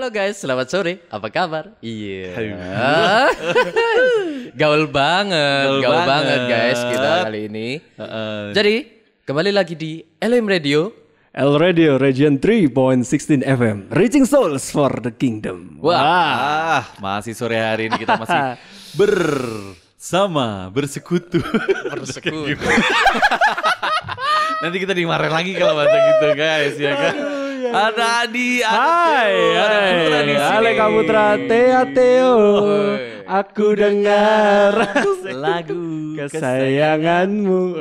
Halo guys, selamat sore. Apa kabar? Iya. gaul banget, Gaul gaul, banget. banget. guys kita kali ini. Jadi kembali lagi di LM Radio. L Radio Region 3.16 FM Reaching Souls for the Kingdom Wah, masih sore hari ini kita masih bersama, bersekutu. Bersekutu. Nanti kita dimarahin lagi kalau bahasa gitu guys, ya kan? Ada Adi, ada Hai, Teo, ada Putra di hai, sini. Ale Kaputra Tea Teo Aku dengar Lagu kesayanganmu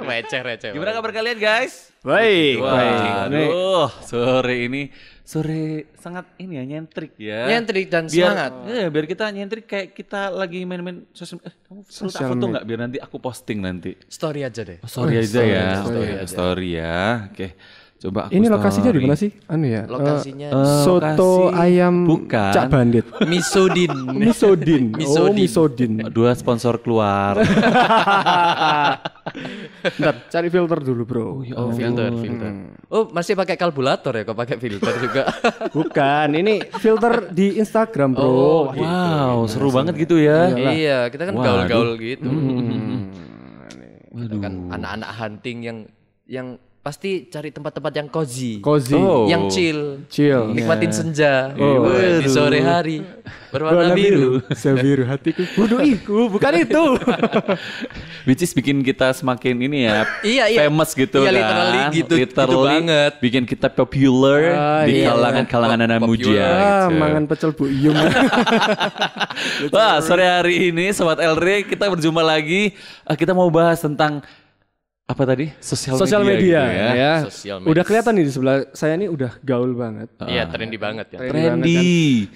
receh receh. Gimana kabar kalian guys? Baik, Wah, baik aduh, sore ini sore sangat ini ya nyentrik ya. Nyentrik dan biar, semangat. Iya, biar kita nyentrik kayak kita lagi main-main sosial. Eh, kamu perlu tak Sosial foto media. nggak biar nanti aku posting nanti. Story aja deh. Oh, sorry Oh, aja story, ya, story story, aja. story ya. Oke, coba aku Ini lokasinya di mana sih? Anu ya eh, Lokasinya Eh, Soto lokasi- ayam bukan. Cak Bandit Misodin. Misodin Oh Misodin. Misodin Dua sponsor keluar. Ntar cari filter dulu bro Oh, filter, filter. Oh, masih pakai kalkulator ya kok pakai filter juga. Bukan, ini filter di Instagram bro Oh, wow, seru banget gitu ya. iya, kita kan gaul-gaul gitu. Hmm. Kita kan anak-anak hunting yang yang pasti cari tempat-tempat yang cozy. Cozy Oh. Yang chill. Chill Nikmatin senja Oh. Wah, di sore hari berwarna Warna biru. Sebiru hatiku Waduh iku bukan itu Which is bikin kita semakin ini ya Iya, iya. famous gitu Iya, kan. literally gitu, gitu Literally banget. Bikin kita popular Ah, di iya. kalangan-kalangan anak muda Ah, gitu. mangan pecel Bu Iyung Wah, sore hari ini Sobat Elre kita berjumpa lagi. Eh, Kita mau bahas tentang apa tadi? Sosial, Sosial media, gitu ya. ya. Sosial media. Udah kelihatan nih di sebelah saya ini udah gaul banget. Iya, trendy banget ya. Trendy banget kan. Trendy.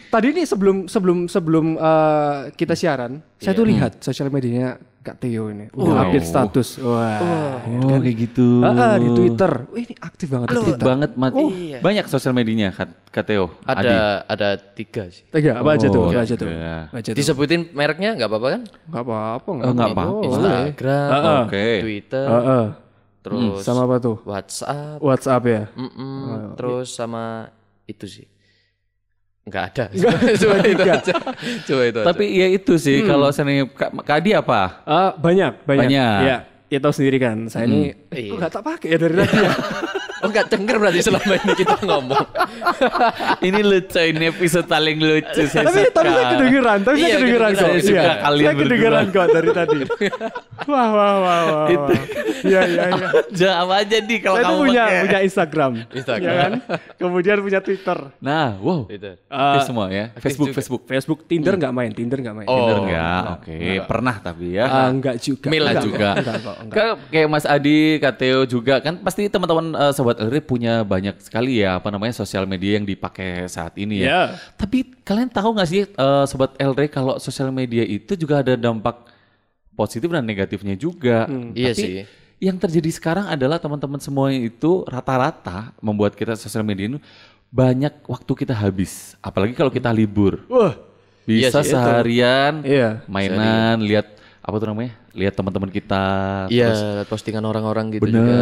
Tadi nih sebelum sebelum sebelum eh, kita siaran, saya tuh lihat sosial medianya Kak Teo ini udah Wow. update status. Wah. Oh, kayak gitu. Ah, ah, di Twitter. Wih, ini aktif banget di Aktif Twitter. banget, Mat. Iya. Banyak sosial medianya, Kak Kak Teo. Adi. Ada ada tiga sih. Tiga, apa aja tuh? Oh, Apa aja tuh? tiga. Apa aja tuh? Disebutin mereknya nggak apa-apa kan? Enggak apa-apa, Oh, nggak apa-apa. boleh. Instagram, Ah, ah. Oke. Twitter, Ah, ah. terus Sama apa tuh? WhatsApp, WhatsApp ya? mm-mm, terus sama itu sih. Nggak ada. Cuma tiga. Coba itu. aja. Tapi ya itu sih kalau saya Kak, Kak Adi apa? Ah, banyak, banyak. Banyak. Ya, ya tahu sendiri kan. Saya ini Iya. kok nggak tak pakai ya dari tadi ya. nggak denger berarti selama ini kita ngomong. ini lucu ini episode paling lucu saya tapi tapi saya suka. kedengeran, tapi saya Iya, kedengeran kok. Saya suka Iya, kalian saya kedengeran kok dari tadi. Wah, wah, wah, wah. wah. Iya, iya, iya. Jangan apa aja di kalau Saya kamu punya pakai. punya Instagram, Instagram. ya kan? Kemudian punya Twitter, Nah, wow. Itu. Aktif Ah, semua ya. Facebook, juga. Facebook. Facebook, Tinder nggak main, Tinder nggak main. Oh. Tinder enggak? Oke, pernah tapi ya. Ah, enggak juga. Mila Enggak, juga. Enggak, kok, enggak. Kayak, kayak Mas Adi, Kak Teo juga kan pasti teman-teman eh, sobat Elri punya banyak sekali ya apa namanya sosial media yang dipakai saat ini ya. Iya. Tapi kalian tahu nggak sih eh, sobat Elri kalau sosial media itu juga ada dampak positif dan negatifnya juga. Iya Tapi sih. Yang terjadi sekarang adalah teman-teman semua itu rata-rata membuat kita sosial media ini banyak waktu kita habis. Apalagi kalau kita libur. Wah, Iya Bisa sih, itu. seharian Iya. mainan, lihat apa tuh namanya? Lihat teman-teman kita. Iya, postingan orang-orang gitu juga.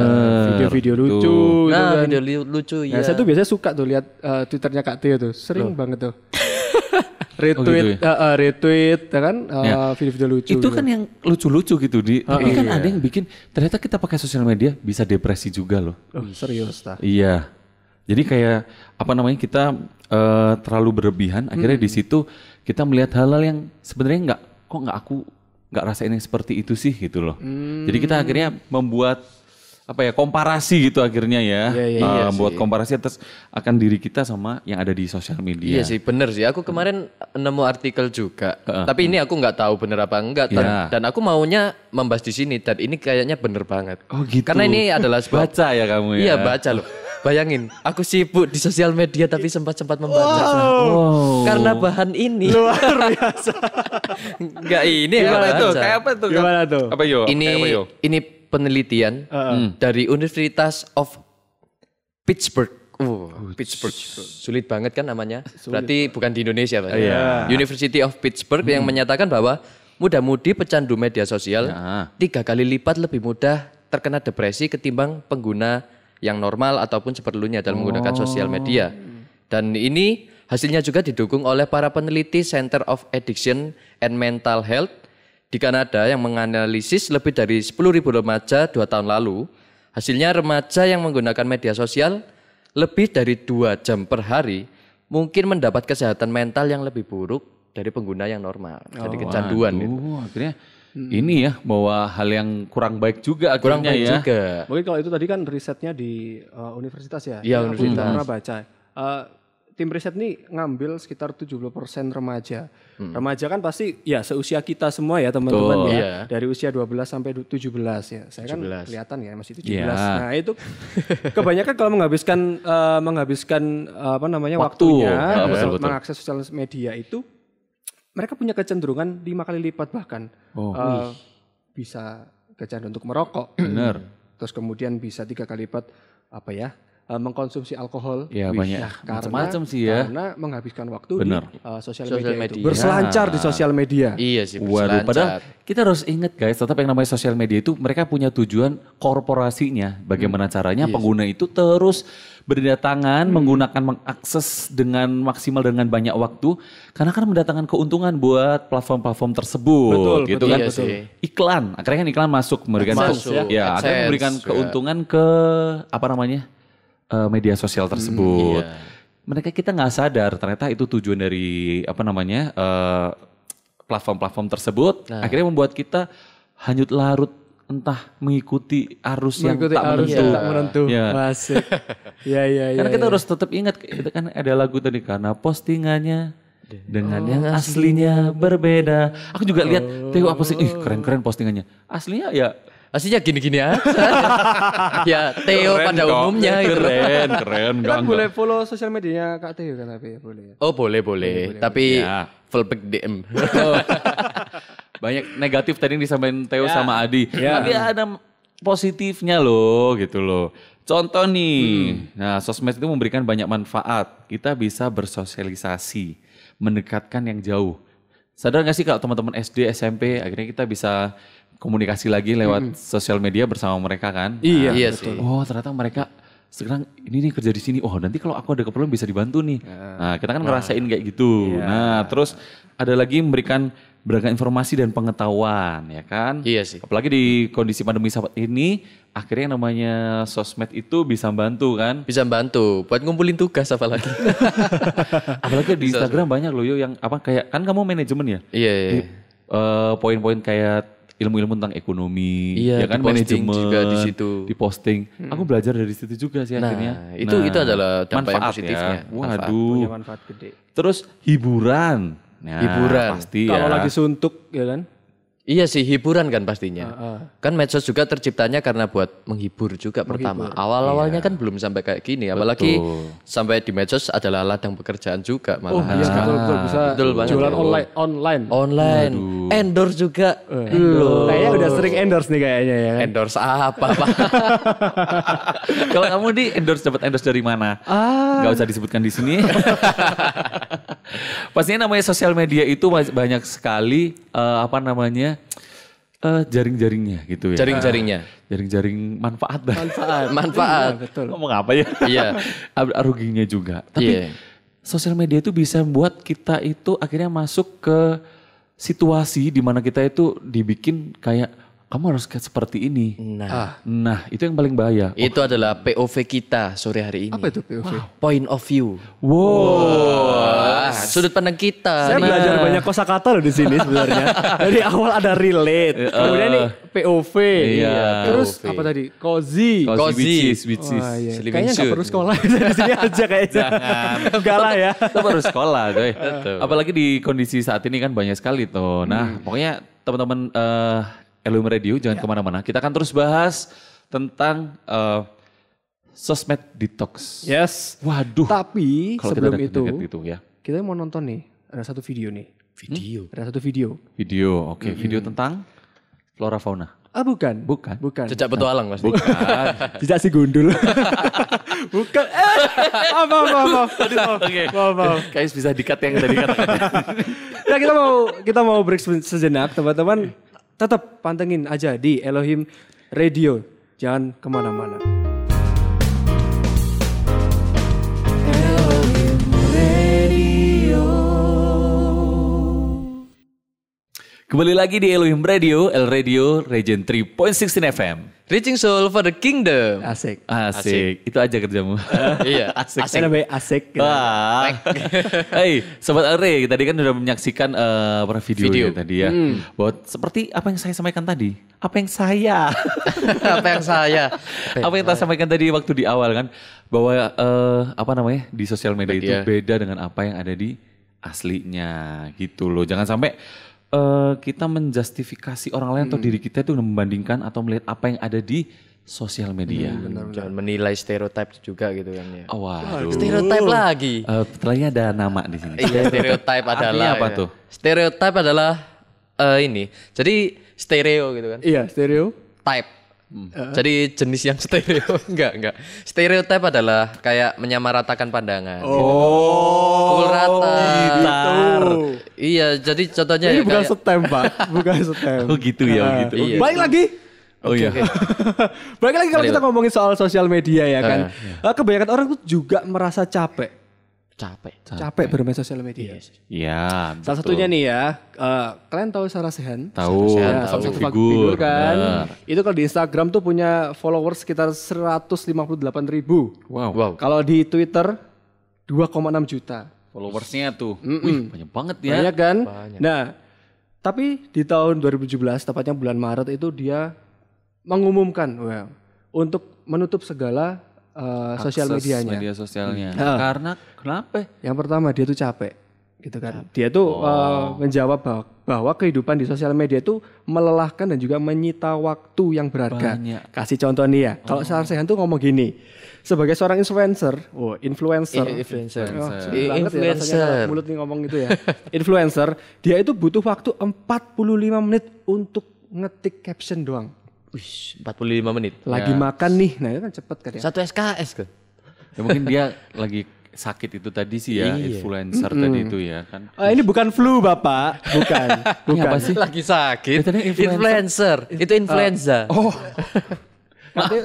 Video-video Tuh. lucu. gitu Nah, kan. video li- lucu Nah, ya. saya tuh biasanya suka tuh lihat eh, Twitternya Kak Tio tuh, sering banget tuh. retweet, Oh, gitu eh, eh, retweet, ya kan, Ya. video-video lucu. Itu gitu. kan yang lucu-lucu gitu di. Tapi kan iya. ada yang bikin ternyata kita pakai sosial media bisa depresi juga loh. Oh, serius tah. Iya. Jadi kayak apa namanya kita eh, terlalu berlebihan. Akhirnya di situ kita melihat hal-hal yang sebenarnya nggak kok nggak aku nggak rasain yang seperti itu sih gitu loh. Jadi kita akhirnya membuat apa ya komparasi gitu akhirnya ya, Iya, iya, Eh, iya membuat sih. komparasi atas akan diri kita sama yang ada di sosial media. Iya sih bener sih. Aku kemarin nemu artikel juga. Tapi ini aku nggak tahu bener apa enggak. Dan, Iya. dan aku maunya membahas di sini. Dan ini kayaknya bener banget. Oh gitu. Karena ini adalah sebuah baca ya kamu ya. Iya baca loh. Bayangin, aku sibuk di sosial media tapi sempat-sempat membaca. Oh. Karena bahan ini. Luar biasa. Enggak ini nggak itu? Kayak apa tuh? Gimana tuh? Apa yo? Ini apa yo? ini penelitian dari Universitas of Pittsburgh. Oh, Pittsburgh. Sulit banget kan namanya? Berarti bukan di Indonesia, Pak. Iya. University of Pittsburgh yang menyatakan bahwa muda-mudi pecandu media sosial Ya. tiga kali lipat lebih mudah terkena depresi ketimbang pengguna yang normal ataupun seperlunya dalam menggunakan sosial media. Dan ini Hasilnya juga didukung oleh para peneliti Center of Addiction and Mental Health di Kanada yang menganalisis lebih dari 10.000 remaja dua tahun lalu. Hasilnya remaja yang menggunakan media sosial lebih dari dua jam per hari mungkin mendapat kesehatan mental yang lebih buruk dari pengguna yang normal. Jadi kecanduan itu. Waduh, akhirnya ini ya bawa hal yang kurang baik juga Kurang akhirnya baik ya. juga. Mungkin kalau itu tadi kan risetnya di uh, universitas ya. Iya, Aku universitas. pernah baca. Uh, tim riset ini ngambil sekitar 70% remaja. Remaja kan pasti ya seusia kita semua ya teman-teman ya. iya. Dari usia 12 sampai du- 17 ya. Saya kan 17. kelihatan ya masih 17. Iya. Nah, itu kebanyakan kalau menghabiskan uh, menghabiskan uh, apa namanya Waktu. waktunya uh, betul, betul. mengakses sosial media itu mereka punya kecenderungan lima kali lipat bahkan Oh, uh, bisa kecanduan untuk merokok. Bener. Terus kemudian bisa tiga kali lipat apa ya eh, mengkonsumsi alkohol. Ya, Wih, banyak karena- macam-macam sih ya. Karena menghabiskan waktu Benar. di eh, sosial Sosial media, itu. media. Berselancar di sosial media. Iya sih, Waduh, berselancar. padahal kita harus ingat guys, tetap yang namanya sosial media itu mereka punya tujuan korporasinya. Bagaimana caranya pengguna itu terus berdatangan, menggunakan mengakses dengan maksimal dengan banyak waktu, karena kan mendatangkan keuntungan buat platform-platform tersebut, Betul, gitu betul, kan? betul. Iya sih. Iklan, akhirnya kan iklan masuk, memberikan Masuk, ya, ya akhirnya memberikan keuntungan ke apa namanya eh, media sosial tersebut. iya. Mereka kita nggak sadar ternyata itu tujuan dari apa namanya eh, platform-platform tersebut Nah. akhirnya membuat kita hanyut larut entah mengikuti arus Mengikuti yang tak arus menentu. yang tak menentu. Ya. Masih. ya ya ya. Karena kita ya. harus tetap ingat itu kan ada lagu tadi karena postingannya dengan Oh, yang aslinya berbeda. Aku juga lihat Teo apa sih? Ih, keren-keren postingannya. Aslinya ya Aslinya gini-gini aja. ya Theo keren pada kok. umumnya gitu. Keren, keren. Kita enggak, boleh follow sosial medianya Kak Teo kan tapi boleh ya. Oh boleh boleh, tapi Ya. full back DM. Banyak negatif tadi yang disampaikan Theo Ya. sama Adi. Ya. Tapi ada positifnya loh gitu loh. Contoh nih, Hmm. nah sosmed itu memberikan banyak manfaat. Kita bisa bersosialisasi, mendekatkan yang jauh. Sadar gak sih kalau teman-teman SD, SMP, akhirnya kita bisa komunikasi lagi lewat sosial media bersama mereka kan? Hmm. Iya, iya betul. sih. Oh ternyata mereka sekarang ini nih kerja di sini. Oh nanti kalau aku ada keperluan bisa dibantu nih. Nah kita kan ngerasain kayak gitu. Nah terus ada lagi memberikan beragam informasi dan pengetahuan ya kan. Iya sih. Apalagi di kondisi pandemi saat ini akhirnya yang namanya sosmed itu bisa bantu kan. Bisa bantu buat ngumpulin tugas apalagi. Apalagi di Instagram banyak loh yo yang apa kayak kan kamu manajemen ya. iya, iya. Eh, poin-poin kayak ilmu-ilmu tentang ekonomi, Iya, ya kan manajemen juga di situ. diposting. Aku belajar dari situ juga sih Nah, akhirnya. itu itu adalah dampak yang manfaat positifnya. Ya. Manfaat. Waduh. Punya manfaat gede. Terus hiburan. Nah, Hiburan. Pasti Kalau ya. lagi suntuk ya kan. Iya sih hiburan kan pastinya. Kan medsos juga terciptanya karena buat menghibur juga pertama. Awal-awalnya kan belum sampai kayak gini, apalagi sampai di medsos adalah ladang pekerjaan juga Oh malah. iya betul betul bisa Betul banget. jualan online online. Online, endorse juga. Belum. Kayaknya udah sering endorse nih kayaknya ya. kan? Endorse apa, Pak? Kalau kamu di endorse dapat endorse dari mana? Ah. Gak usah disebutkan di sini. Pastinya namanya sosial media itu banyak sekali eh, apa namanya eh, jaring-jaringnya gitu ya. Jaring-jaringnya. Jaring-jaring manfaat dah. Manfaat. Manfaat. Iya, betul. Ngomong apa ya? Iya. Ruginya juga. Tapi Iya. sosial media itu bisa membuat kita itu akhirnya masuk ke situasi di mana kita itu dibikin kayak kamu harus kayak seperti ini. Nah, Nah, itu yang paling bahaya. itu adalah POV kita sore hari ini. Apa itu POV? Point of view. Wow. Wah, sudut pandang kita. Saya Nih. belajar banyak kosakata loh di sini sebenarnya. Dari awal ada relate, kemudian nih POV, Iya. terus POV. apa tadi? Cozy. Cozy, Cozy. which is, which is. Wah, iya. Kayaknya nggak suit. perlu sekolah di sini aja kayaknya. Enggak lah ya. Kita baru sekolah, coy. Apalagi di kondisi saat ini kan banyak sekali tuh. Nah, pokoknya teman-teman eh LUM Radio jangan ke mana-mana. Kita akan terus bahas tentang eh, sosmed detox. Yes. Waduh. Tapi Kalau kita sebelum ada itu, gitu ya. kita mau nonton nih. Ada satu video nih. Video. Ada satu video. Video, oke. Video tentang flora fauna. Ah bukan. Bukan. Bukan. Jejak petualang pasti. Jejak si gundul. bukan. Eh, maaf, maaf, maaf, maaf. Oke. Maaf, maaf. Kayaknya bisa dikat yang tadi katakan. Ya kita mau kita mau break se- sejenak teman-teman. Tetap pantengin aja di Elohim Radio. Jangan ke mana-mana. Kembali lagi di Elohim Radio, El Radio, Region 3.16 FM. Reaching Soul for the Kingdom. Asik. Asik. Itu aja kerjamu. iya. Asik. Asik. namanya asik. Wah. Hei, sobat Alre, tadi kan udah menyaksikan eh, apa video, Video. tadi ya. Bahwa seperti apa yang saya sampaikan tadi. Apa yang saya? Apa yang saya? apa yang saya sampaikan tadi waktu di awal kan bahwa eh, apa namanya di sosial media itu Media. beda dengan apa yang ada di aslinya gitu loh. Jangan sampai eh, kita menjustifikasi orang lain atau diri kita itu membandingkan atau melihat apa yang ada di sosial media. Jangan menilai stereotip juga gitu kan ya. Oh, waduh. Stereotip lagi. Eh, setelahnya ada nama di sini. Iya, stereotip adalah apa ya. tuh? Stereotip adalah eh, ini. Jadi stereo gitu kan. Iya, stereo. Type. Jadi jenis yang stereo enggak enggak. Stereotip adalah kayak menyamaratakan pandangan. Oh. Pukul rata. Gitar. Iya, jadi contohnya Ini ya bukan kayak setem, Pak. Bukan setem. Oh gitu ya, oh gitu. Iya. Baik lagi. Oh iya. Baik lagi kalau kita ngomongin soal sosial media ya kan. Eh, Eh, Kebanyakan orang tuh juga merasa capek. Capek. Capek bermain sosial media. Iya. Salah satunya nih ya, eh, kalian tahu Sarah Sehan? Tahu, Ya, tahu satu figur, kan. benar. Itu kalau di Instagram tuh punya followers sekitar 158 ribu. Wow. Wow. Kalau di Twitter 2,6 juta. Followersnya tuh, wih banyak banget ya. Banyak kan? Nah, tapi di tahun 2017, tepatnya bulan Maret itu dia mengumumkan, well, untuk menutup segala eh, sosial medianya. Media sosialnya. Ah. Karena kenapa? Yang pertama dia tuh capek, gitu kan? Dia tuh eh, menjawab bahwa, bahwa kehidupan di sosial media itu melelahkan dan juga menyita waktu yang berharga. Banyak. Kasih contoh nih ya, kalau Sarah Sehan tuh ngomong gini, sebagai seorang influencer, oh influencer, Influencer. Oh, Influencer. sulit banget ya Influencer. kalau mulut nih ngomong gitu ya. Influencer, dia itu butuh waktu 45 menit untuk ngetik caption doang. Wih, 45 menit. Lagi makan nih, nah itu kan cepet kan ya. Satu SKS kan. Ya mungkin dia lagi sakit itu tadi sih ya, influencer tadi itu ya kan. Ah, ini bukan flu bapak, bukan, bukan. apa sih? Lagi sakit. tadi influencer. Itu influenza. Oh, nanti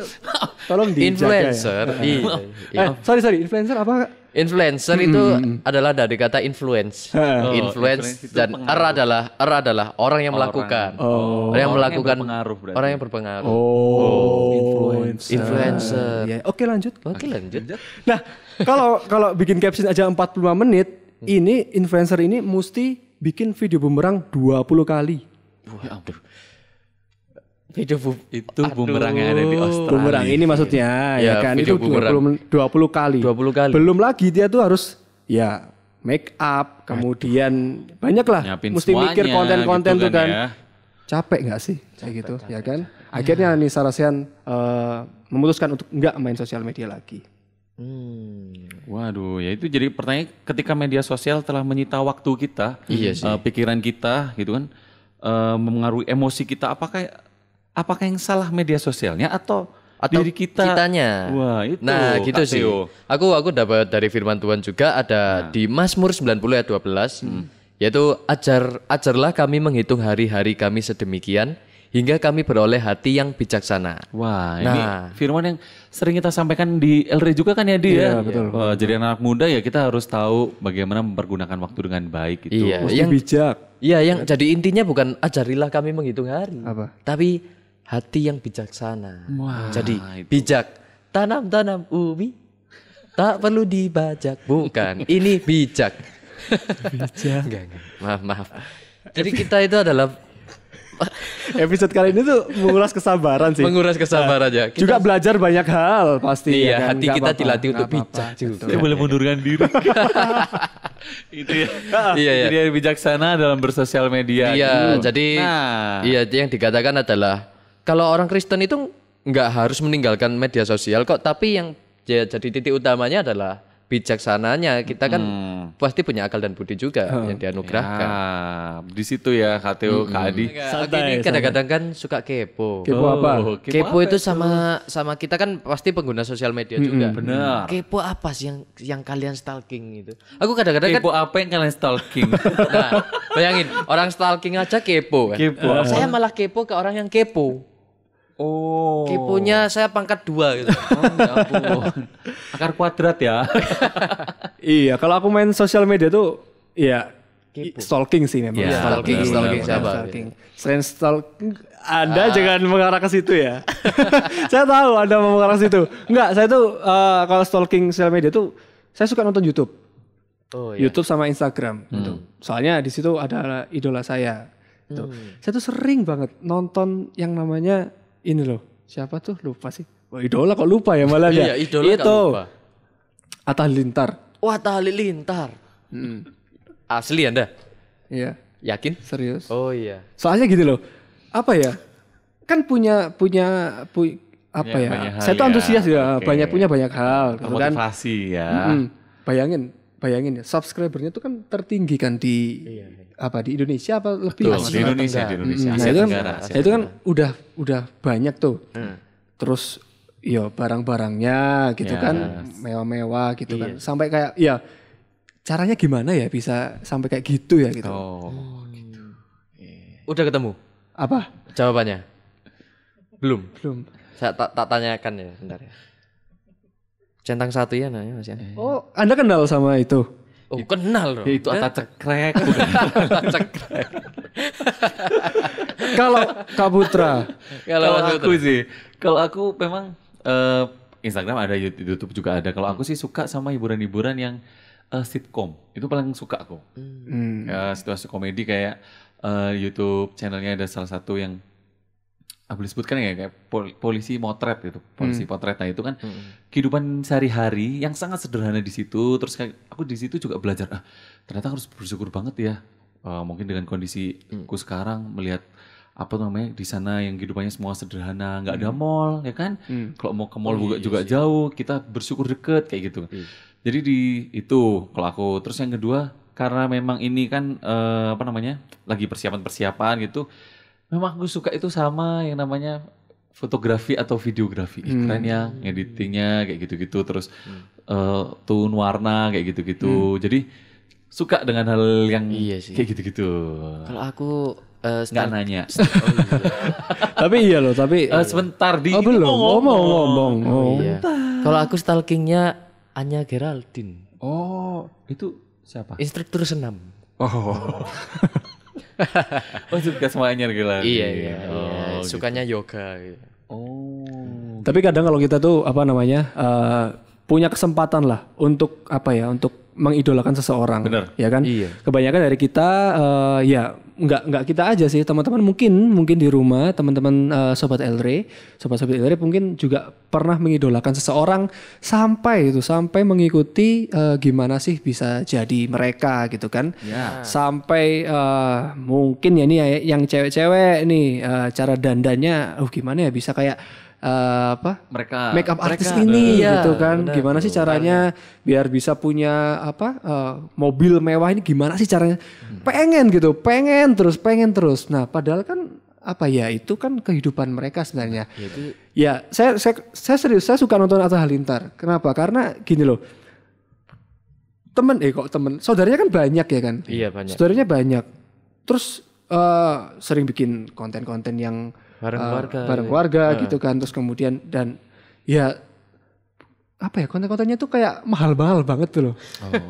tolong dijaga influencer. ya. Iya. Eh, sorry sorry, influencer apa? Influencer itu adalah dari kata influence. Oh, influence influence dan er adalah er adalah orang yang melakukan. Oh. Orang yang Orang yang melakukan berpengaruh berarti. Orang yang berpengaruh. Oh, influencer. Influencer. Iya, Oke lanjut. Oke lanjut. Nah, kalau kalau bikin caption aja 45 menit, ini influencer ini mesti bikin video bumerang 20 kali. Ya ampun. Video bu Itu bumerang yang ada di Australia. Bumerang ini maksudnya ya, Ya, kan itu 20, bumerang. men- 20 kali. 20 kali. Belum lagi dia tuh harus ya make up, kemudian banyak lah Nyiapin mesti mikir konten-konten gitu tuh kan. ya. Capek nggak sih kayak gitu ya kan? Akhirnya nih Sarasian eh, memutuskan untuk nggak main sosial media lagi. Hmm. Waduh, ya itu jadi pertanyaan ketika media sosial telah menyita waktu kita, Iya sih. eh, pikiran kita gitu kan, eh, mempengaruhi emosi kita. Apakah apakah yang salah media sosialnya atau, Atau diri kita? kitanya. Wah itu. Nah, gitu Kak sih. Aku aku dapat dari firman Tuhan juga Nah. ada di Mazmur 90 ayat 12 Hmm. yaitu ajar ajarlah kami menghitung hari-hari kami sedemikian hingga kami beroleh hati yang bijaksana. Wah, Nah. ini firman yang sering kita sampaikan di Elre juga kan ya dia. Iya, betul. Wah, jadi anak muda ya kita harus tahu bagaimana mempergunakan waktu dengan baik itu. Iya, Mesti yang bijak. Iya, yang jadi intinya bukan ajarilah kami menghitung hari. Apa? Tapi hati yang bijaksana. Wah, jadi itu. bijak. Tanam-tanam ubi tak perlu dibajak. Bukan, ini bijak. bijak. enggak, enggak. Maaf, maaf. Jadi kita itu adalah Episode kali ini tuh mengulas kesabaran sih. menguras kesabaran aja. Kita- Juga belajar banyak hal pasti. Iya, ya kan? hati kita apa-apa, dilatih untuk apa-apa. bijak juga. Boleh mundurkan diri. itu ya. Iya, iya. Jadi bijaksana dalam bersosial media. Iya, gitu. jadi Nah. iya yang dikatakan adalah kalau orang Kristen itu nggak harus meninggalkan media sosial kok, tapi yang ya, jadi titik utamanya adalah bijaksananya. Kita kan pasti punya akal dan budi juga yang dianugerahkan. Ya, di situ ya Kak Theo, Kak Adi. Aku ini kadang-kadang kan suka kepo. Kepo apa? Oh, Kepo, itu sama sama kita kan pasti pengguna sosial media juga. Benar. Kepo apa sih yang yang kalian stalking itu? Aku kadang-kadang kan Kepo apa yang kalian stalking? Nah, bayangin orang stalking aja kepo kan. Kepo. Saya malah kepo ke orang yang kepo. Oh. Keponya saya pangkat dua gitu. Oh, ya ampun. Akar kuadrat ya. Iya, kalau aku main sosial media tuh ya Kepo. stalking sih memang. Iya, stalking, Iya, stalking iya, siapa? stalking. Selain stalking, Anda jangan mengarah ke situ ya. saya tahu Anda mau mengarah ke situ. Enggak, saya tuh eh, kalau stalking sosial media tuh saya suka nonton YouTube. Oh iya. YouTube sama Instagram gitu. Soalnya di situ ada idola saya. Gitu. Hmm. Saya tuh sering banget nonton yang namanya ini loh. Siapa tuh? Lupa sih. Oh, idola kok lupa ya malah ya. Iya, idola Itu lupa. Atta Halilintar. Wah, Tali Lintar. Hmm. Asli Anda? Iya, Yakin? serius. Oh iya. Soalnya gini loh. Apa ya? Kan punya punya pu- apa ya? hal Saya tuh ya. antusias ya, Oke. banyak punya banyak hal gitu kan. Motivasi ya. Mm, bayangin, bayangin ya, subscribernya tuh kan tertinggi kan di apa di Indonesia apa lebih? Betul, di Indonesia, di Indonesia. Mm, Asia nah, itu kan, Tenggara, Asia nah, itu kan udah udah banyak tuh. Hmm. Terus yo barang-barangnya gitu kan mewah-mewah gitu kan. Sampai kayak ya caranya gimana ya bisa sampai kayak gitu ya gitu. Oh. Udah ketemu Apa? jawabannya? Belum. Belum. Saya tak, tak tanyakan ya, bentar ya. Centang satu ya nanya Mas Yan. Oh, Anda kenal sama itu? Oh, kenal. Ya, itu Atta cekrek. Cekrek. Kalau Kak Putra, Kalau aku sih, kalau aku memang eh, Instagram ada, YouTube juga ada. Kalau aku sih suka sama hiburan-hiburan yang eh, sitcom. Itu paling suka aku. hmm, Ya, situasi komedi kayak eh, YouTube channelnya ada salah satu yang ah, boleh sebutkan ya kayak pol- polisi motret gitu, polisi potret. Nah itu kan kehidupan sehari-hari yang sangat sederhana di situ. Terus kayak aku di situ juga belajar ah ternyata harus bersyukur banget ya. Eh, mungkin dengan kondisiku sekarang melihat apa namanya di sana yang kehidupannya semua sederhana, nggak ada mall ya kan. Kalau mau ke mall juga, juga jauh, kita bersyukur deket kayak gitu. Jadi di itu kalau aku terus yang kedua karena memang ini kan eh, apa namanya lagi persiapan-persiapan gitu. Memang aku suka itu sama yang namanya fotografi atau videografi. Ih, keren ya editingnya kayak gitu-gitu terus eh, tone warna kayak gitu-gitu. Jadi suka dengan hal yang Iya sih. kayak gitu-gitu. Kalau aku eh, nggak nanya. tapi iya loh, tapi Eh, sebentar di. Oh belum, oh, mau ngomong. Oh. Iya. Kalau aku stalkingnya Anya Geraldine, oh itu siapa? Instruktur senam. oh oh suka semuanya gila Iya iya. oh, iya. Sukanya yoga. gitu. oh Tapi kadang kalau kita tuh apa namanya eh, punya kesempatan lah untuk apa ya untuk mengidolakan seseorang, Bener. ya kan? Iya. Kebanyakan dari kita eh, ya nggak nggak kita aja sih teman-teman mungkin mungkin di rumah teman-teman eh, sobat Elre, sobat-sobat Elre mungkin juga pernah mengidolakan seseorang sampai itu sampai mengikuti eh, gimana sih bisa jadi mereka gitu kan? ya sampai eh, mungkin ya nih ya, yang cewek-cewek nih eh, cara dandannya oh gimana ya bisa kayak eh, apa? Mereka make up artis mereka- ini Iya, gitu kan? benar gimana sih caranya biar bisa punya apa eh, mobil mewah ini? Gimana sih caranya? Pengen gitu. Pengen terus pengen terus. Nah padahal kan apa ya itu kan kehidupan mereka sebenarnya. Ya saya saya saya serius saya suka nonton Atta Halilintar. Kenapa? Karena gini loh. Temen eh kok temen? Saudaranya kan banyak ya kan? Iya banyak. saudaranya banyak. Terus eh, sering bikin konten-konten yang Bareng eh, keluarga. bareng keluarga gitu kan terus kemudian dan ya apa ya konten-kontennya tuh kayak mahal-mahal banget tuh loh.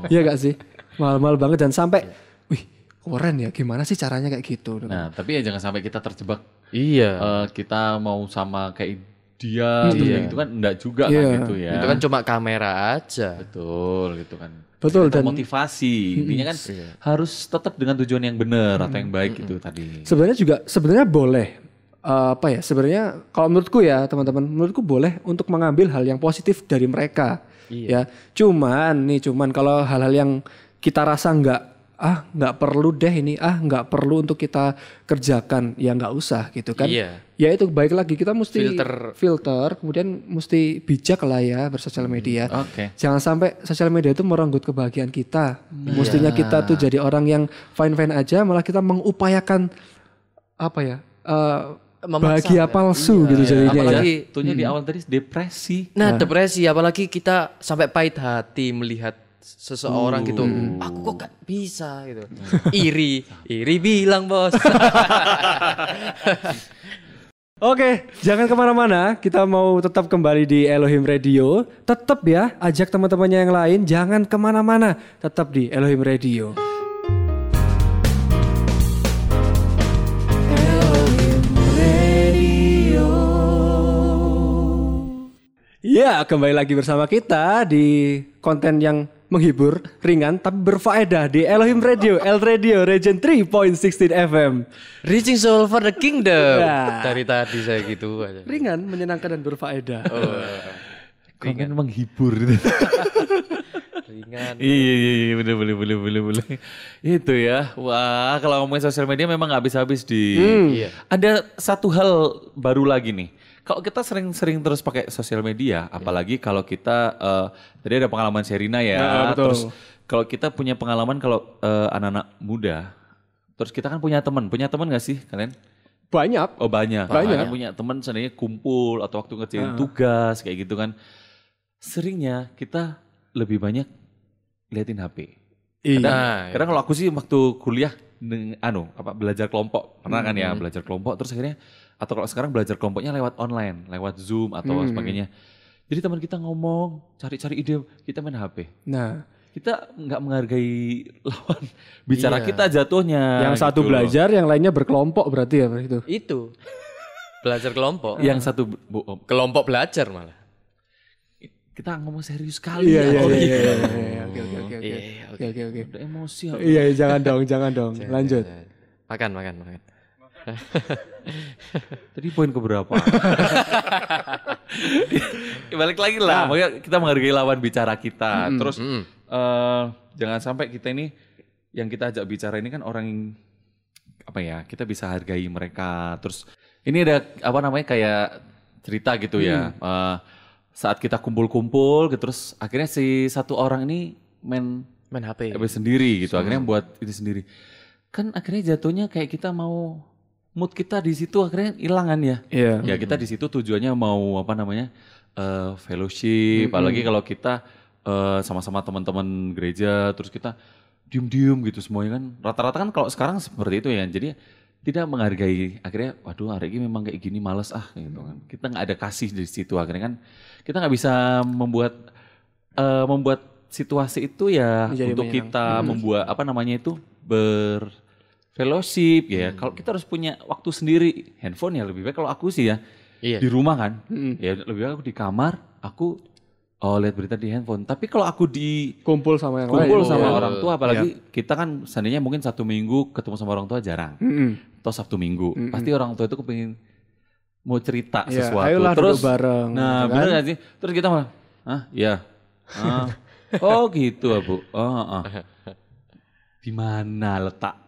Iya gak sih? Mahal-mahal banget dan sampai wih keren ya gimana sih caranya kayak gitu? Nah tapi ya jangan sampai kita terjebak. Iya. eh, kita mau sama kayak dia terus kayak gitu kan enggak juga kan Iya. gitu ya. Itu kan cuma kamera aja. betul gitu kan. Betul, dan- motivasi. Intinya kan harus tetap dengan tujuan yang benar atau yang baik gitu tadi. Sebenarnya juga sebenarnya boleh eh, apa ya sebenarnya kalau menurutku ya teman-teman menurutku boleh untuk mengambil hal yang positif dari mereka ya cuman nih cuman kalau hal-hal yang kita rasa nggak ah nggak perlu deh ini ah nggak perlu untuk kita kerjakan ya nggak usah gitu kan Iya. ya itu baik lagi kita mesti Filter. filter kemudian mesti bijak lah ya bersosial media oke Jangan sampai sosial media itu merenggut kebahagiaan kita. Mestinya kita tuh jadi orang yang fine-fine aja, malah kita mengupayakan apa ya? eh, Memaksa, bahagia ya. palsu gitu jadinya ya. Apalagi Tuhnya di awal tadi depresi Nah, depresi apalagi kita sampai pahit hati melihat seseorang gitu. Aku kok gak bisa gitu. iri, iri bilang, Bos. Oke, jangan ke mana-mana. Kita mau tetap kembali di Elohim Radio. Tetap ya, ajak teman-temannya yang lain. Jangan ke mana-mana. Tetap di Elohim Radio. Ya, kembali lagi bersama kita di konten yang menghibur, ringan, tapi berfaedah di Elohim Radio, El Radio, Region 3.16 FM. Reaching soul for the kingdom. Ya. Dari tadi saya gitu aja. Ringan, menyenangkan dan berfaedah. Konten menghibur gitu. Ringan. iya iya iya bener bener bener bener bener. Itu ya. Wah, kalau ngomongin sosial media memang nggak habis-habis di. Iya. Ada satu hal baru lagi nih. Kalau kita sering-sering terus pakai sosial media, apalagi kalau kita eh, tadi ada pengalaman Sherina ya, Nah, betul. terus kalau kita punya pengalaman kalau eh, anak-anak muda, terus kita kan punya teman, punya teman gak sih kalian? Banyak. Oh banyak, Banyak. Kan punya teman seandainya kumpul atau waktu ngerjain tugas kayak gitu kan. Seringnya kita lebih banyak liatin HP. Iya. Nah, Karena kalau aku sih waktu kuliah neng- anu apa belajar kelompok pernah kan ya belajar kelompok terus akhirnya atau kalau sekarang belajar kelompoknya lewat online lewat zoom atau sebagainya jadi teman kita ngomong cari-cari ide kita main HP Nah, kita nggak menghargai lawan bicara Iya. kita jatuhnya yang satu gitu loh. belajar, yang lainnya berkelompok berarti ya itu. itu. Belajar kelompok. yang satu bu- oh, Kelompok belajar malah. kita ngomong serius sekali Iya, ya. iya, iya, gitu. iya, iya, iya, oke, oke, oke, oke. Iya, Oke, oke. Udah emosi. Iya, iya, jangan dong, jangan dong. Lanjut. Makan, makan, makan. Tadi poin keberapa? Balik lagi lah, makanya kita menghargai lawan bicara kita. Terus eh, jangan sampai kita ini yang kita ajak bicara ini kan orang yang apa ya, kita bisa hargai mereka. Terus ini ada apa namanya kayak cerita gitu ya. Eh, saat kita kumpul-kumpul, gitu, terus akhirnya si satu orang ini main Main HP. HP sendiri gitu. Akhirnya buat itu sendiri. Kan akhirnya jatuhnya kayak kita mau mood kita di situ akhirnya hilang kan ya. Iya. Ya kita di situ tujuannya mau apa namanya eh, fellowship, apalagi kalau kita eh, sama-sama teman-teman gereja, terus kita diem-diem gitu semuanya kan. Rata-rata kan kalau sekarang seperti itu ya. Jadi tidak menghargai. Akhirnya, waduh hari ini memang kayak gini males ah gitu kan. Kita nggak ada kasih di situ. Akhirnya kan kita nggak bisa membuat eh, membuat situasi itu ya Menjadi untuk menyenangkan. kita membuat apa namanya itu ber fellowship ya. Kalau kita harus punya waktu sendiri, handphone ya lebih baik kalau aku sih ya Iya. di rumah kan, ya lebih baik aku di kamar, aku oh lihat berita di handphone. Tapi kalau aku di Kumpul sama yang kumpul lain. sama Iya. orang tua, apalagi kita kan seandainya mungkin satu minggu ketemu sama orang tua jarang, Mm-mm. atau sabtu minggu, pasti orang tua itu kepingin mau cerita Iya, sesuatu. ayolah Terus bareng, Nah, gitu bener kan? gak sih? Terus kita malah, ah, iya. Ah. oh gitu, Bu. Oh, ah. Di mana letak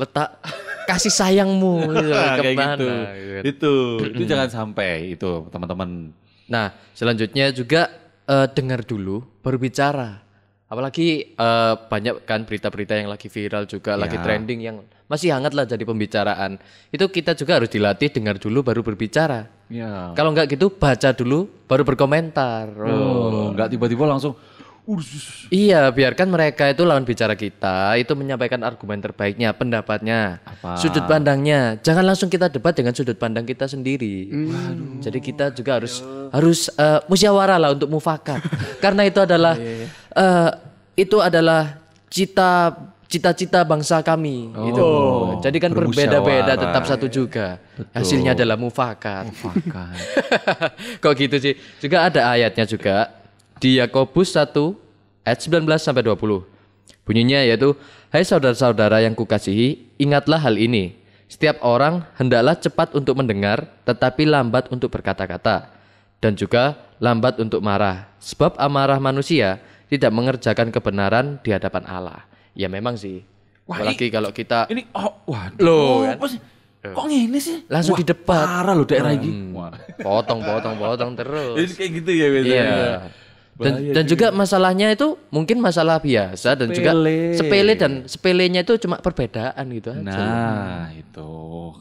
Letak kasih sayangmu gitu, kayak ke mana, gitu. gitu. Itu, itu jangan sampai itu teman-teman. Nah, selanjutnya juga eh, dengar dulu baru bicara. Apalagi eh, banyak kan berita-berita yang lagi viral juga, lagi Ya. trending yang masih hangat lah jadi pembicaraan. Itu kita juga harus dilatih dengar dulu baru berbicara. Ya. Kalau nggak gitu baca dulu baru berkomentar. Oh. Oh, nggak tiba-tiba langsung. Iya, biarkan mereka itu lawan bicara kita itu menyampaikan argumen terbaiknya, pendapatnya, Apa? sudut pandangnya. Jangan langsung kita debat dengan sudut pandang kita sendiri. Jadi kita juga harus harus eh, musyawarah lah untuk mufakat. Karena itu adalah eh, itu adalah cita cita-cita bangsa kami gitu. Jadi kan berbeda-beda tetap satu juga. Hasilnya adalah mufakat. Makan. Kok gitu sih? Juga ada ayatnya juga di Yakobus 1 ayat 19 sampai 20. Bunyinya yaitu, "Hai saudara-saudara yang kukasihi, ingatlah hal ini. Setiap orang hendaklah cepat untuk mendengar, tetapi lambat untuk berkata-kata, dan juga lambat untuk marah, sebab amarah manusia tidak mengerjakan kebenaran di hadapan Allah." Ya memang sih. Wah, Apalagi kalau kita Ini, oh, waduh. Loh, kan? Kok gini sih? langsung Wah, di depan. Parah loh daerah ini. Wah. potong, potong, potong terus. Jadi kayak gitu ya biasanya. Iya. Dan, dan juga masalahnya itu mungkin masalah biasa dan juga Sepele. dan sepelenya itu cuma perbedaan gitu aja. Nah, itu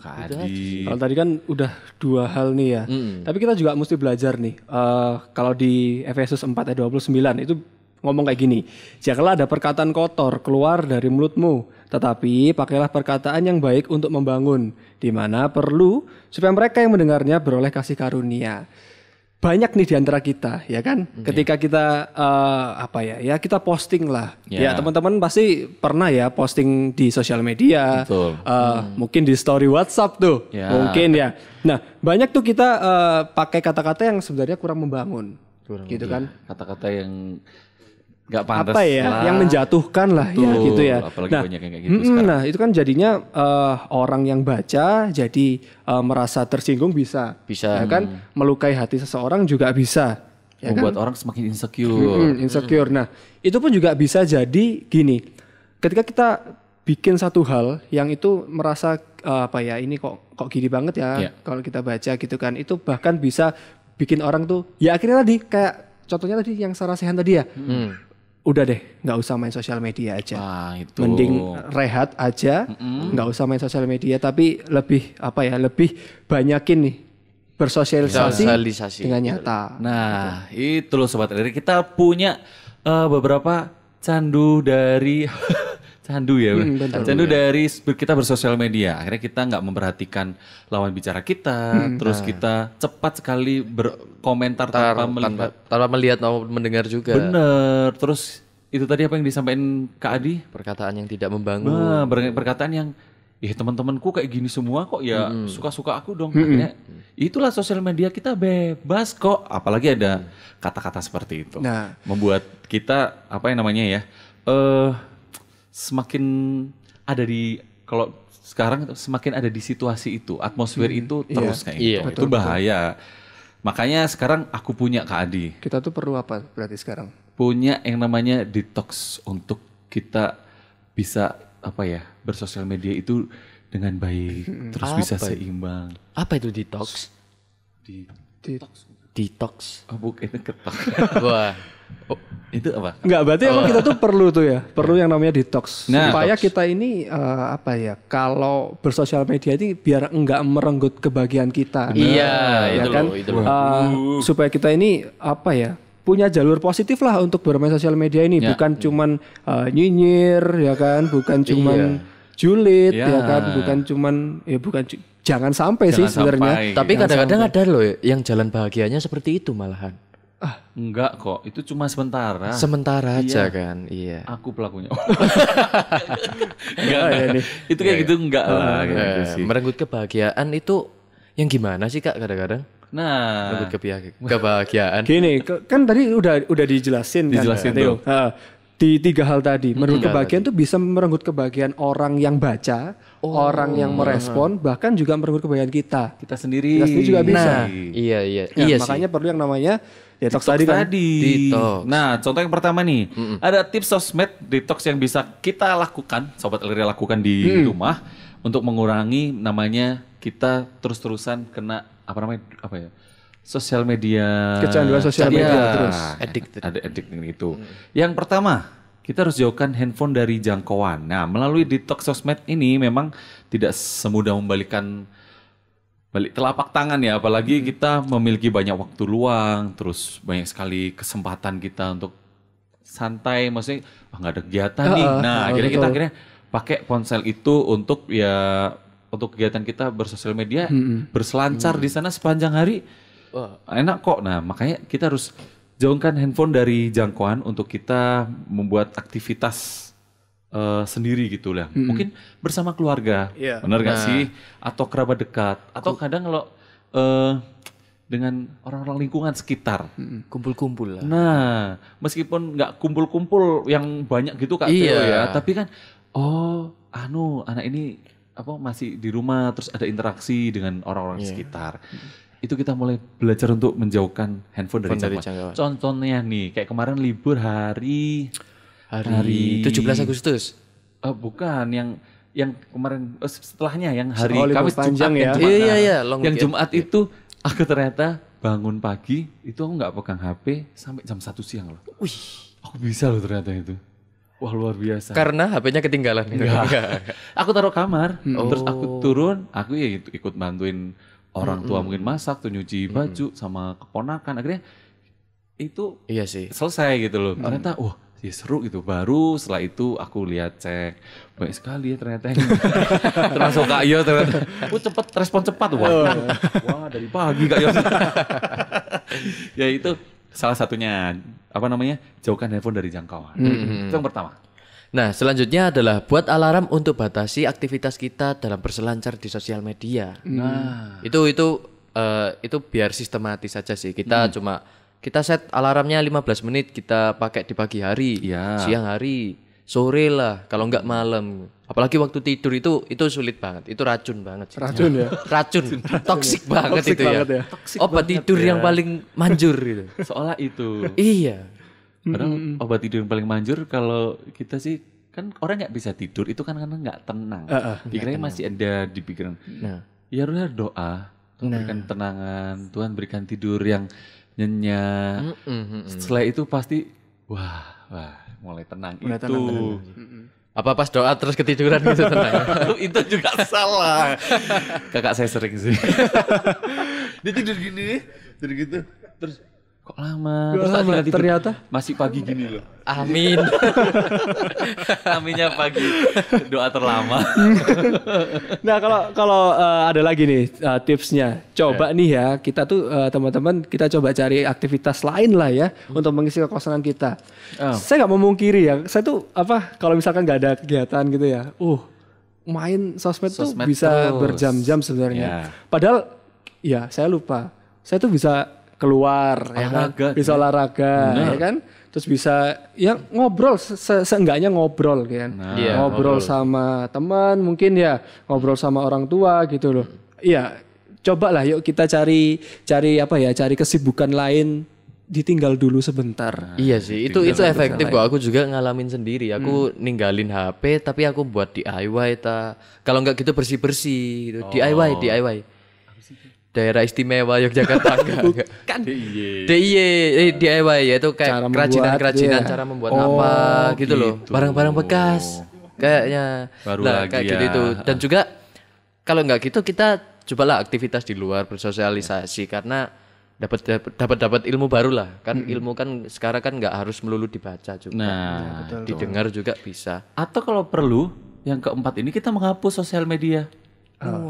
Kak Adi. Kalau tadi kan udah dua hal nih ya. Tapi kita juga mesti belajar nih. Eh, kalau di Efesus 4 ayat 29 itu ngomong kayak gini. Janganlah ada perkataan kotor keluar dari mulutmu, tetapi pakailah perkataan yang baik untuk membangun, di mana perlu supaya mereka yang mendengarnya beroleh kasih karunia. Banyak nih di antara kita ya kan? Ketika kita eh, apa ya ya kita posting lah. Ya. ya teman-teman pasti pernah ya posting di sosial media Betul. eh, mungkin di story WhatsApp tuh. Ya. mungkin ya. Nah banyak tuh kita eh, pakai kata-kata yang sebenarnya kurang membangun. Gitu kan? Kata-kata yang nggak pantas apa ya lah. yang menjatuhkan lah ya Betul, gitu ya apalagi nah banyak yang kayak gitu mm-mm, nah itu kan jadinya eh, orang yang baca jadi eh, merasa tersinggung bisa Bisa. ya kan melukai hati seseorang juga bisa ya kan membuat orang semakin insecure. Mm, insecure. Nah, itu pun juga bisa jadi gini. Ketika kita bikin satu hal yang itu merasa eh, apa ya ini kok kok gini banget ya Iya. kalau kita baca gitu kan itu bahkan bisa bikin orang tuh ya akhirnya tadi kayak contohnya tadi yang Sarah Sehan tadi ya Hmm. Udah deh nggak usah main sosial media aja Wah, itu. mending rehat aja nggak usah main sosial media tapi lebih apa ya lebih banyakin nih bersosialisasi Sosialisasi. dengan nyata Nah, itu loh sobat LRI. Kita punya eh, beberapa candu dari candu ya, Hmm, Bang. candu dari s- kita bersosial media. Akhirnya kita nggak memperhatikan lawan bicara kita, Hmm, terus kita cepat sekali berkomentar Tar- tanpa melihat. tanpa, tanpa melihat maupun mendengar juga Bener. Terus itu tadi apa yang disampaikan Kak Adi? perkataan yang tidak membangun. Nah, perkataan yang ya teman-temanku kayak gini semua kok ya suka-suka aku dong. Akhirnya itulah sosial media kita bebas kok. Apalagi ada kata-kata seperti itu. Nah. Membuat kita apa yang namanya ya? eh semakin ada di kalau sekarang semakin ada di situasi itu, atmosfer itu terus kayak Iya. gitu. Itu bahaya. Makanya sekarang aku punya Kak Adi kita tuh perlu apa berarti sekarang punya yang namanya detox untuk kita bisa apa ya bersosial media itu dengan baik terus bisa seimbang Apa itu detox? di Di- Detox. oh bukan ketok Wah. oh, itu apa Enggak, berarti emang kita tuh perlu tuh ya, perlu yang namanya detox. Nah, supaya detox. kita ini eh, apa ya, kalau bersosial media ini biar enggak merenggut kebahagiaan kita. Iya, ya itu kan? loh, itu loh. Eh, supaya kita ini apa ya, punya jalur positif lah untuk bermain sosial media ini, Ya. bukan cuman eh, nyinyir ya kan, bukan cuman julid Ya. ya kan, bukan cuman ya bukan jangan sampai sih Jangan sebenarnya. sampai. Tapi kadang-kadang ada loh yang jalan bahagianya seperti itu malahan. Enggak kok itu cuma sementara Sementara aja kan. Iya. aku pelakunya Enggak, ya nih. itu kayak gitu enggak lah kayak gitu Eh, sih merenggut kebahagiaan itu yang gimana sih Kak kadang-kadang? nah Merenggut kebahagia- kebahagiaan. Gini, kan tadi udah udah dijelasin, Dijelasin kan, Theo. tuh. Ha, di tiga hal tadi, merenggut kebahagiaan tuh bisa merenggut kebahagiaan orang yang baca, orang yang merespon, bahkan juga merenggut kebahagiaan kita. kita sendiri Kita sendiri juga bisa. Nah, iya iya. Ya, iya sih. makanya perlu yang namanya detox, Detox tadi kan. tadi. Detox. Nah, contoh yang pertama nih, ada tips sosmed detox yang bisa kita lakukan, sobat Eliri lakukan di rumah untuk mengurangi namanya kita terus-terusan kena apa namanya apa ya? Sosial media. Kecanduan sosial Iya. media terus. Addicted. Ada addicted itu. Yang pertama, kita harus jauhkan handphone dari jangkauan. Nah, melalui detox sosmed ini memang tidak semudah membalikan balik telapak tangan ya apalagi kita memiliki banyak waktu luang terus banyak sekali kesempatan kita untuk santai maksudnya nggak ada kegiatan nih. Nah akhirnya kita akhirnya pakai ponsel itu untuk ya untuk kegiatan kita bersosial media berselancar di sana sepanjang hari. Wah. enak kok. Nah makanya kita harus jauhkan handphone dari jangkauan untuk kita membuat aktivitas eh, sendiri gitu lah mungkin bersama keluarga Iya. benar gak sih atau kerabat dekat atau kadang kalau eh, dengan orang-orang lingkungan sekitar Kumpul-kumpul lah. Nah, meskipun nggak kumpul-kumpul yang banyak gitu Kak Iya. Theo ya, tapi kan oh, anu anak ini apa masih di rumah terus ada interaksi dengan orang-orang Iya. sekitar. Itu kita mulai belajar untuk menjauhkan handphone dari dari jangkauan. Contohnya nih, kayak kemarin libur hari Hari, 17 Agustus. eh, bukan yang yang kemarin eh, setelahnya yang hari Oh, Kamis panjang Jumat ya. Jumat. Iya, Nah, iya, long yang weekend. Jumat itu aku ternyata bangun pagi itu aku nggak pegang HP sampai jam 1 siang loh. Wih. Aku bisa loh ternyata itu. Wah luar biasa. Karena HP-nya ketinggalan. Enggak. aku taruh kamar, terus aku Oh. turun, aku ya ikut bantuin orang tua mungkin masak, tuh nyuci baju sama keponakan. Akhirnya itu Iya sih. selesai gitu loh. Ternyata wah ya seru gitu. Baru setelah itu aku lihat cek banyak sekali ya ternyata ini. termasuk Kak Yo ternyata. Oh cepet respon cepat wah. Wah dari pagi Kak Yo. ya itu salah satunya apa namanya jauhkan handphone dari jangkauan. Itu yang pertama. Nah, selanjutnya adalah buat alarm untuk batasi aktivitas kita dalam berselancar di sosial media. Nah, itu itu eh, itu biar sistematis saja sih. Kita cuma kita set alarmnya 15 menit kita pakai di pagi hari, Iya. siang hari, sore lah, kalau nggak malam. Apalagi waktu tidur itu itu sulit banget. Itu racun banget sih. Racun ya. Racun, toksik banget Toxic itu banget ya. ya. Obat tidur yang paling manjur gitu. Seolah itu. iya. Padahal obat tidur yang paling manjur kalau kita sih kan orang nggak bisa tidur itu kan karena nggak tenang. Pikirannya masih ada di pikiran. Nah, Ya udah doa, Tuhan berikan tenangan, Tuhan berikan tidur yang nyenyak. Setelah itu pasti wah, wah mulai tenang itu. apa pas doa terus ketiduran gitu tenang. itu juga salah. Kakak saya sering sih. Dia tidur gini, tidur gitu. Terus kok lama? Terus lama, tidur. ternyata. masih pagi gini loh. Amin. Aminnya pagi. Doa terlama. Nah kalau kalau eh, ada lagi nih eh, tipsnya, coba nih ya kita tuh eh, teman-teman kita coba cari aktivitas lain lah ya untuk mengisi kekosongan kita. Oh. Saya nggak memungkiri ya, saya tuh apa kalau misalkan nggak ada kegiatan gitu ya, uh main sosmed, tuh Sosmed bisa terus. berjam-jam sebenarnya. Ya. Padahal ya saya lupa, saya tuh bisa keluar, ya kan? Olahraga, bisa olahraga, ya kan? Terus bisa ya ngobrol, se se- seenggaknya ngobrol kan, Iya, ngobrol sama teman mungkin ya ngobrol sama orang tua gitu loh iya coba lah yuk kita cari cari apa ya cari kesibukan lain ditinggal dulu sebentar Iya sih, itu itu efektif kok. Aku juga ngalamin sendiri. Aku ninggalin HP tapi aku buat DIY ta. Kalau nggak gitu bersih-bersih gitu. DIY, DIY. Daerah istimewa Yogyakarta enggak. kan DIY, eh, DIY yaitu kayak Cara membuat, kerajinan-kerajinan iya. cara membuat Oh, apa gitu loh. gitu. Barang-barang bekas kayaknya. Baru nah, lagi kayak gitu ya. itu. Dan juga kalau nggak gitu kita cobalah aktivitas di luar bersosialisasi karena dapat dapat- dapat ilmu baru lah. Kan ilmu kan sekarang kan nggak harus melulu dibaca juga. Nah, didengar juga bisa. atau kalau perlu yang keempat ini kita menghapus sosial media. Wah,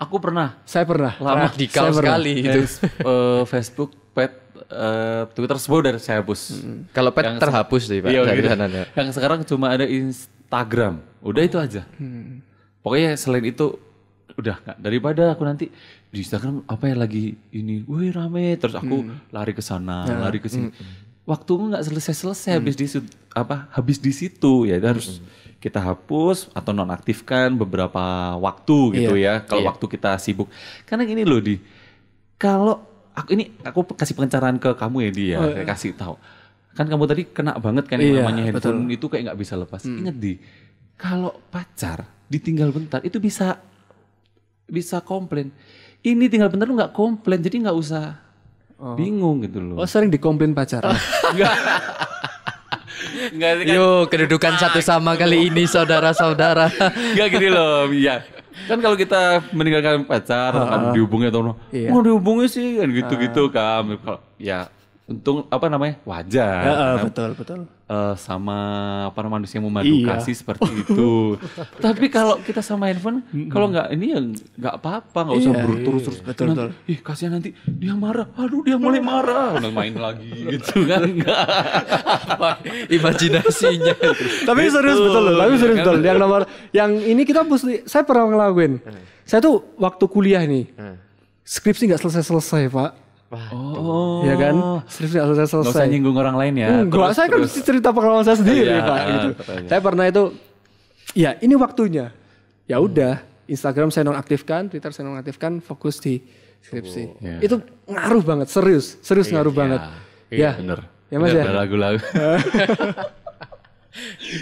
Aku pernah. Saya pernah. Lama radikal sekali itu. Eh, Facebook, pet, eh, Twitter semua udah saya hapus. Kalau pet terhapus deh Pak. Iya, dari gitu. sananya. Yang sekarang cuma ada Instagram. Udah itu aja. Pokoknya selain itu udah nggak daripada aku nanti di Instagram apa ya lagi? Ini, wih rame. Terus aku lari ke sana, lari ke sini. Waktumu nggak selesai-selesai habis di situ- apa? Habis di situ ya itu harus kita hapus atau nonaktifkan beberapa waktu gitu ya kalau waktu kita sibuk. Karena gini loh di. Kalau aku ini aku kasih pengecaran ke kamu ya dia kayak kasih tahu. Kan kamu tadi kena banget kan yang Iya, namanya handphone itu kayak nggak bisa lepas. Ingat di kalau pacar ditinggal bentar itu bisa bisa komplain. Ini tinggal bentar lu nggak komplain jadi nggak usah bingung gitu loh. Oh sering dikomplain pacaran nggak kan? Yo, kedudukan satu sama kali ini saudara-saudara. nggak gini loh iya. Kan kalau kita meninggalkan pacar kan dihubungi atau Iya. mau dihubungi sih? Kan gitu-gitu kan kalau ya untung apa namanya? Wajar. Ya, eh, Karena, betul betul. eh, sama apa namanya manusia yang memadu Iya. kasih seperti itu. Tapi kalau kita sama handphone, kalau nggak ini ya nggak apa-apa, nggak usah Iya, terus terus. betul, nanti, Ih kasihan nanti dia marah. Aduh dia mulai marah. Udah main lagi gitu kan? Enggak. Imajinasinya. Tapi serius betul loh tapi serius betul. Yang nomor yang ini kita mesti saya pernah ngelakuin. Saya tuh waktu kuliah nih skripsi nggak selesai selesai pak Oh. ya kan skripsi nggak selesai Nggak usah selesai nyinggung orang lain ya. Enggak, saya kan mesti cerita pengalaman saya sendiri, Iya, Pak. Gitu. betul, Saya pernah itu, ya ini waktunya. Ya udah, Instagram saya nonaktifkan, Twitter saya nonaktifkan, fokus di skripsi. Iya. Itu ngaruh banget, serius, serius ngaruh banget. Iya, Ya, bener. Ya, Mas, Bener, ya? ada lagu-lagu.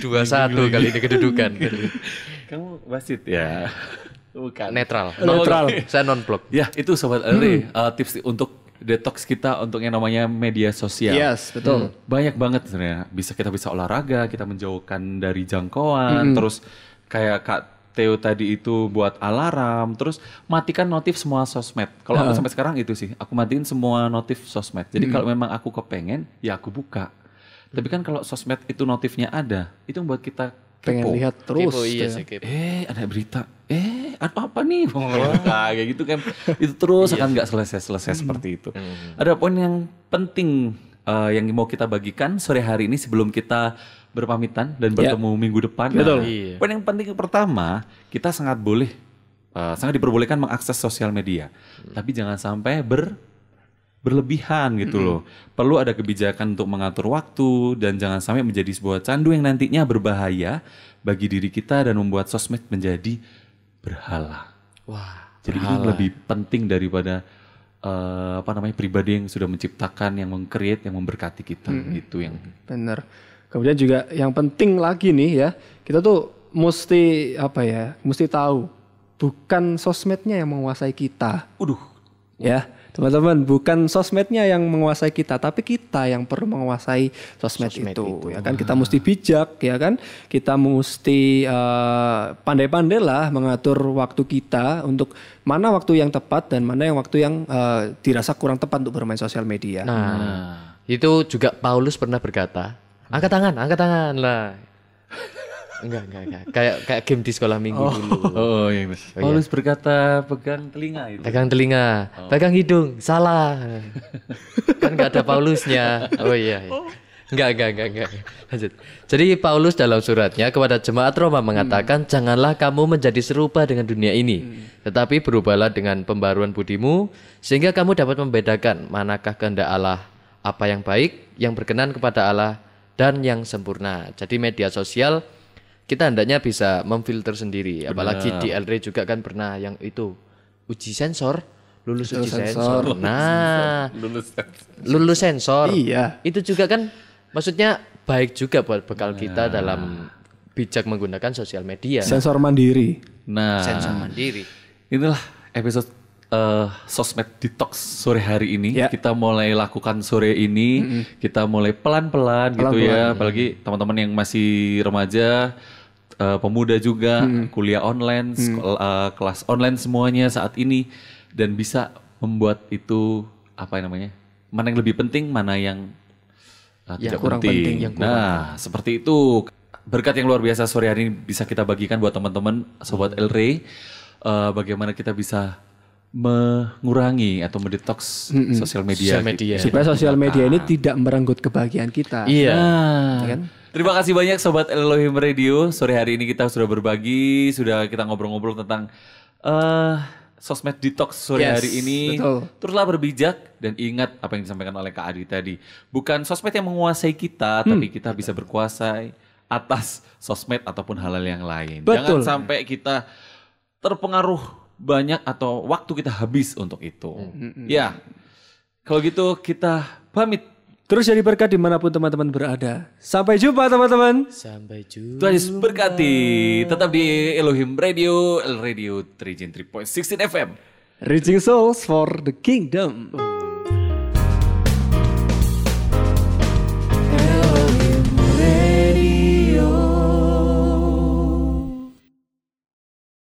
Dua satu kali ini kedudukan. Kamu wasit ya. Bukan. Netral. Netral. Saya non blok. Ya itu sobat Andre, eh, tips untuk detox kita untuk yang namanya media sosial. Yes, betul. Banyak banget sebenarnya. Bisa kita bisa olahraga, kita menjauhkan dari jangkauan, terus kayak Kak Theo tadi itu buat alarm, terus matikan notif semua sosmed. Kalau aku sampai sekarang itu sih, aku matiin semua notif sosmed. Jadi kalau memang aku kepengen, ya aku buka. Tapi kan kalau sosmed itu notifnya ada, itu membuat kita Pengen kepo. lihat terus. Kepo, iya ya. sih kepo. Eh, ada berita. Eh apa apa nih? Wah, kayak gitu kan. Itu terus akan nggak selesai selesai seperti itu. Ada poin yang penting eh, yang mau kita bagikan sore hari ini sebelum kita berpamitan dan bertemu minggu depan. Betul. Nah, poin yang penting pertama kita sangat boleh eh, sangat diperbolehkan mengakses sosial media. Tapi jangan sampai ber berlebihan gitu loh. Perlu ada kebijakan untuk mengatur waktu dan jangan sampai menjadi sebuah candu yang nantinya berbahaya bagi diri kita dan membuat sosmed menjadi berhala. Wah, Jadi ini lebih penting daripada eh, apa namanya pribadi yang sudah menciptakan, yang meng-create, yang memberkati kita gitu yang Bener. Kemudian juga yang penting lagi nih ya, kita tuh mesti apa ya, mesti tahu bukan sosmednya yang menguasai kita. Waduh, Ya, teman-teman, bukan sosmednya yang menguasai kita, tapi kita yang perlu menguasai sosmed, itu. Ya kan kita mesti bijak, ya kan? Kita mesti eh, pandai-pandai lah mengatur waktu kita untuk mana waktu yang tepat dan mana yang waktu yang eh, dirasa kurang tepat untuk bermain sosial media. Nah, itu juga Paulus pernah berkata, angkat tangan, angkat tangan lah. Enggak, enggak, enggak. Kayak kayak game di sekolah minggu dulu. oh iya. Paulus berkata pegang telinga itu. Pegang telinga, pegang hidung, salah. kan nggak ada Paulusnya. Oh iya. iya. Enggak, enggak, enggak, enggak. Lanjut. Jadi Paulus dalam suratnya kepada jemaat Roma mengatakan, janganlah kamu menjadi serupa dengan dunia ini, tetapi berubahlah dengan pembaruan budimu, sehingga kamu dapat membedakan manakah kehendak Allah, apa yang baik, yang berkenan kepada Allah, dan yang sempurna. Jadi media sosial kita hendaknya bisa memfilter sendiri. Apalagi di LRE juga kan pernah yang itu uji sensor, lulus uji sensor. Nah, Lulus. lulus sensor. Iya. Itu juga kan maksudnya baik juga buat bekal kita dalam bijak menggunakan sosial media. Sensor mandiri. Nah, Sensor mandiri. inilah episode eh, sosmed detox sore hari ini. Ya. Kita mulai lakukan sore ini. Kita mulai pelan-pelan gitu ya. Apalagi teman-teman yang masih remaja, eh, pemuda juga, kuliah online, sekol- eh, kelas online semuanya saat ini dan bisa membuat itu apa namanya? Mana yang lebih penting, mana yang eh, tidak kurang penting. penting, yang Nah, seperti itu. Berkat yang luar biasa sore hari ini bisa kita bagikan buat teman-teman sobat El Rey. Eh, bagaimana kita bisa mengurangi atau mendetoks sosial media. Sosial media. Supaya sosial media ini tidak merenggut kebahagiaan kita. Iya. Nah, kan? terima kasih banyak sobat Elohim Radio. Sore hari ini kita sudah berbagi, sudah kita ngobrol-ngobrol tentang eh sosmed detox sore Yes, hari ini. betul. Teruslah berbijak dan ingat apa yang disampaikan oleh Kak Adi tadi. Bukan sosmed yang menguasai kita, tapi kita bisa berkuasai atas sosmed ataupun hal-hal yang lain. Betul. Jangan sampai kita terpengaruh banyak atau waktu kita habis untuk itu. Ya, kalau gitu kita pamit. Terus jadi berkat di mana pun teman-teman berada. Sampai jumpa teman-teman. Sampai jumpa. Tuhan Yesus berkati. Tetap di Elohim Radio, El Radio 3 3.16 FM. Reaching souls for the kingdom.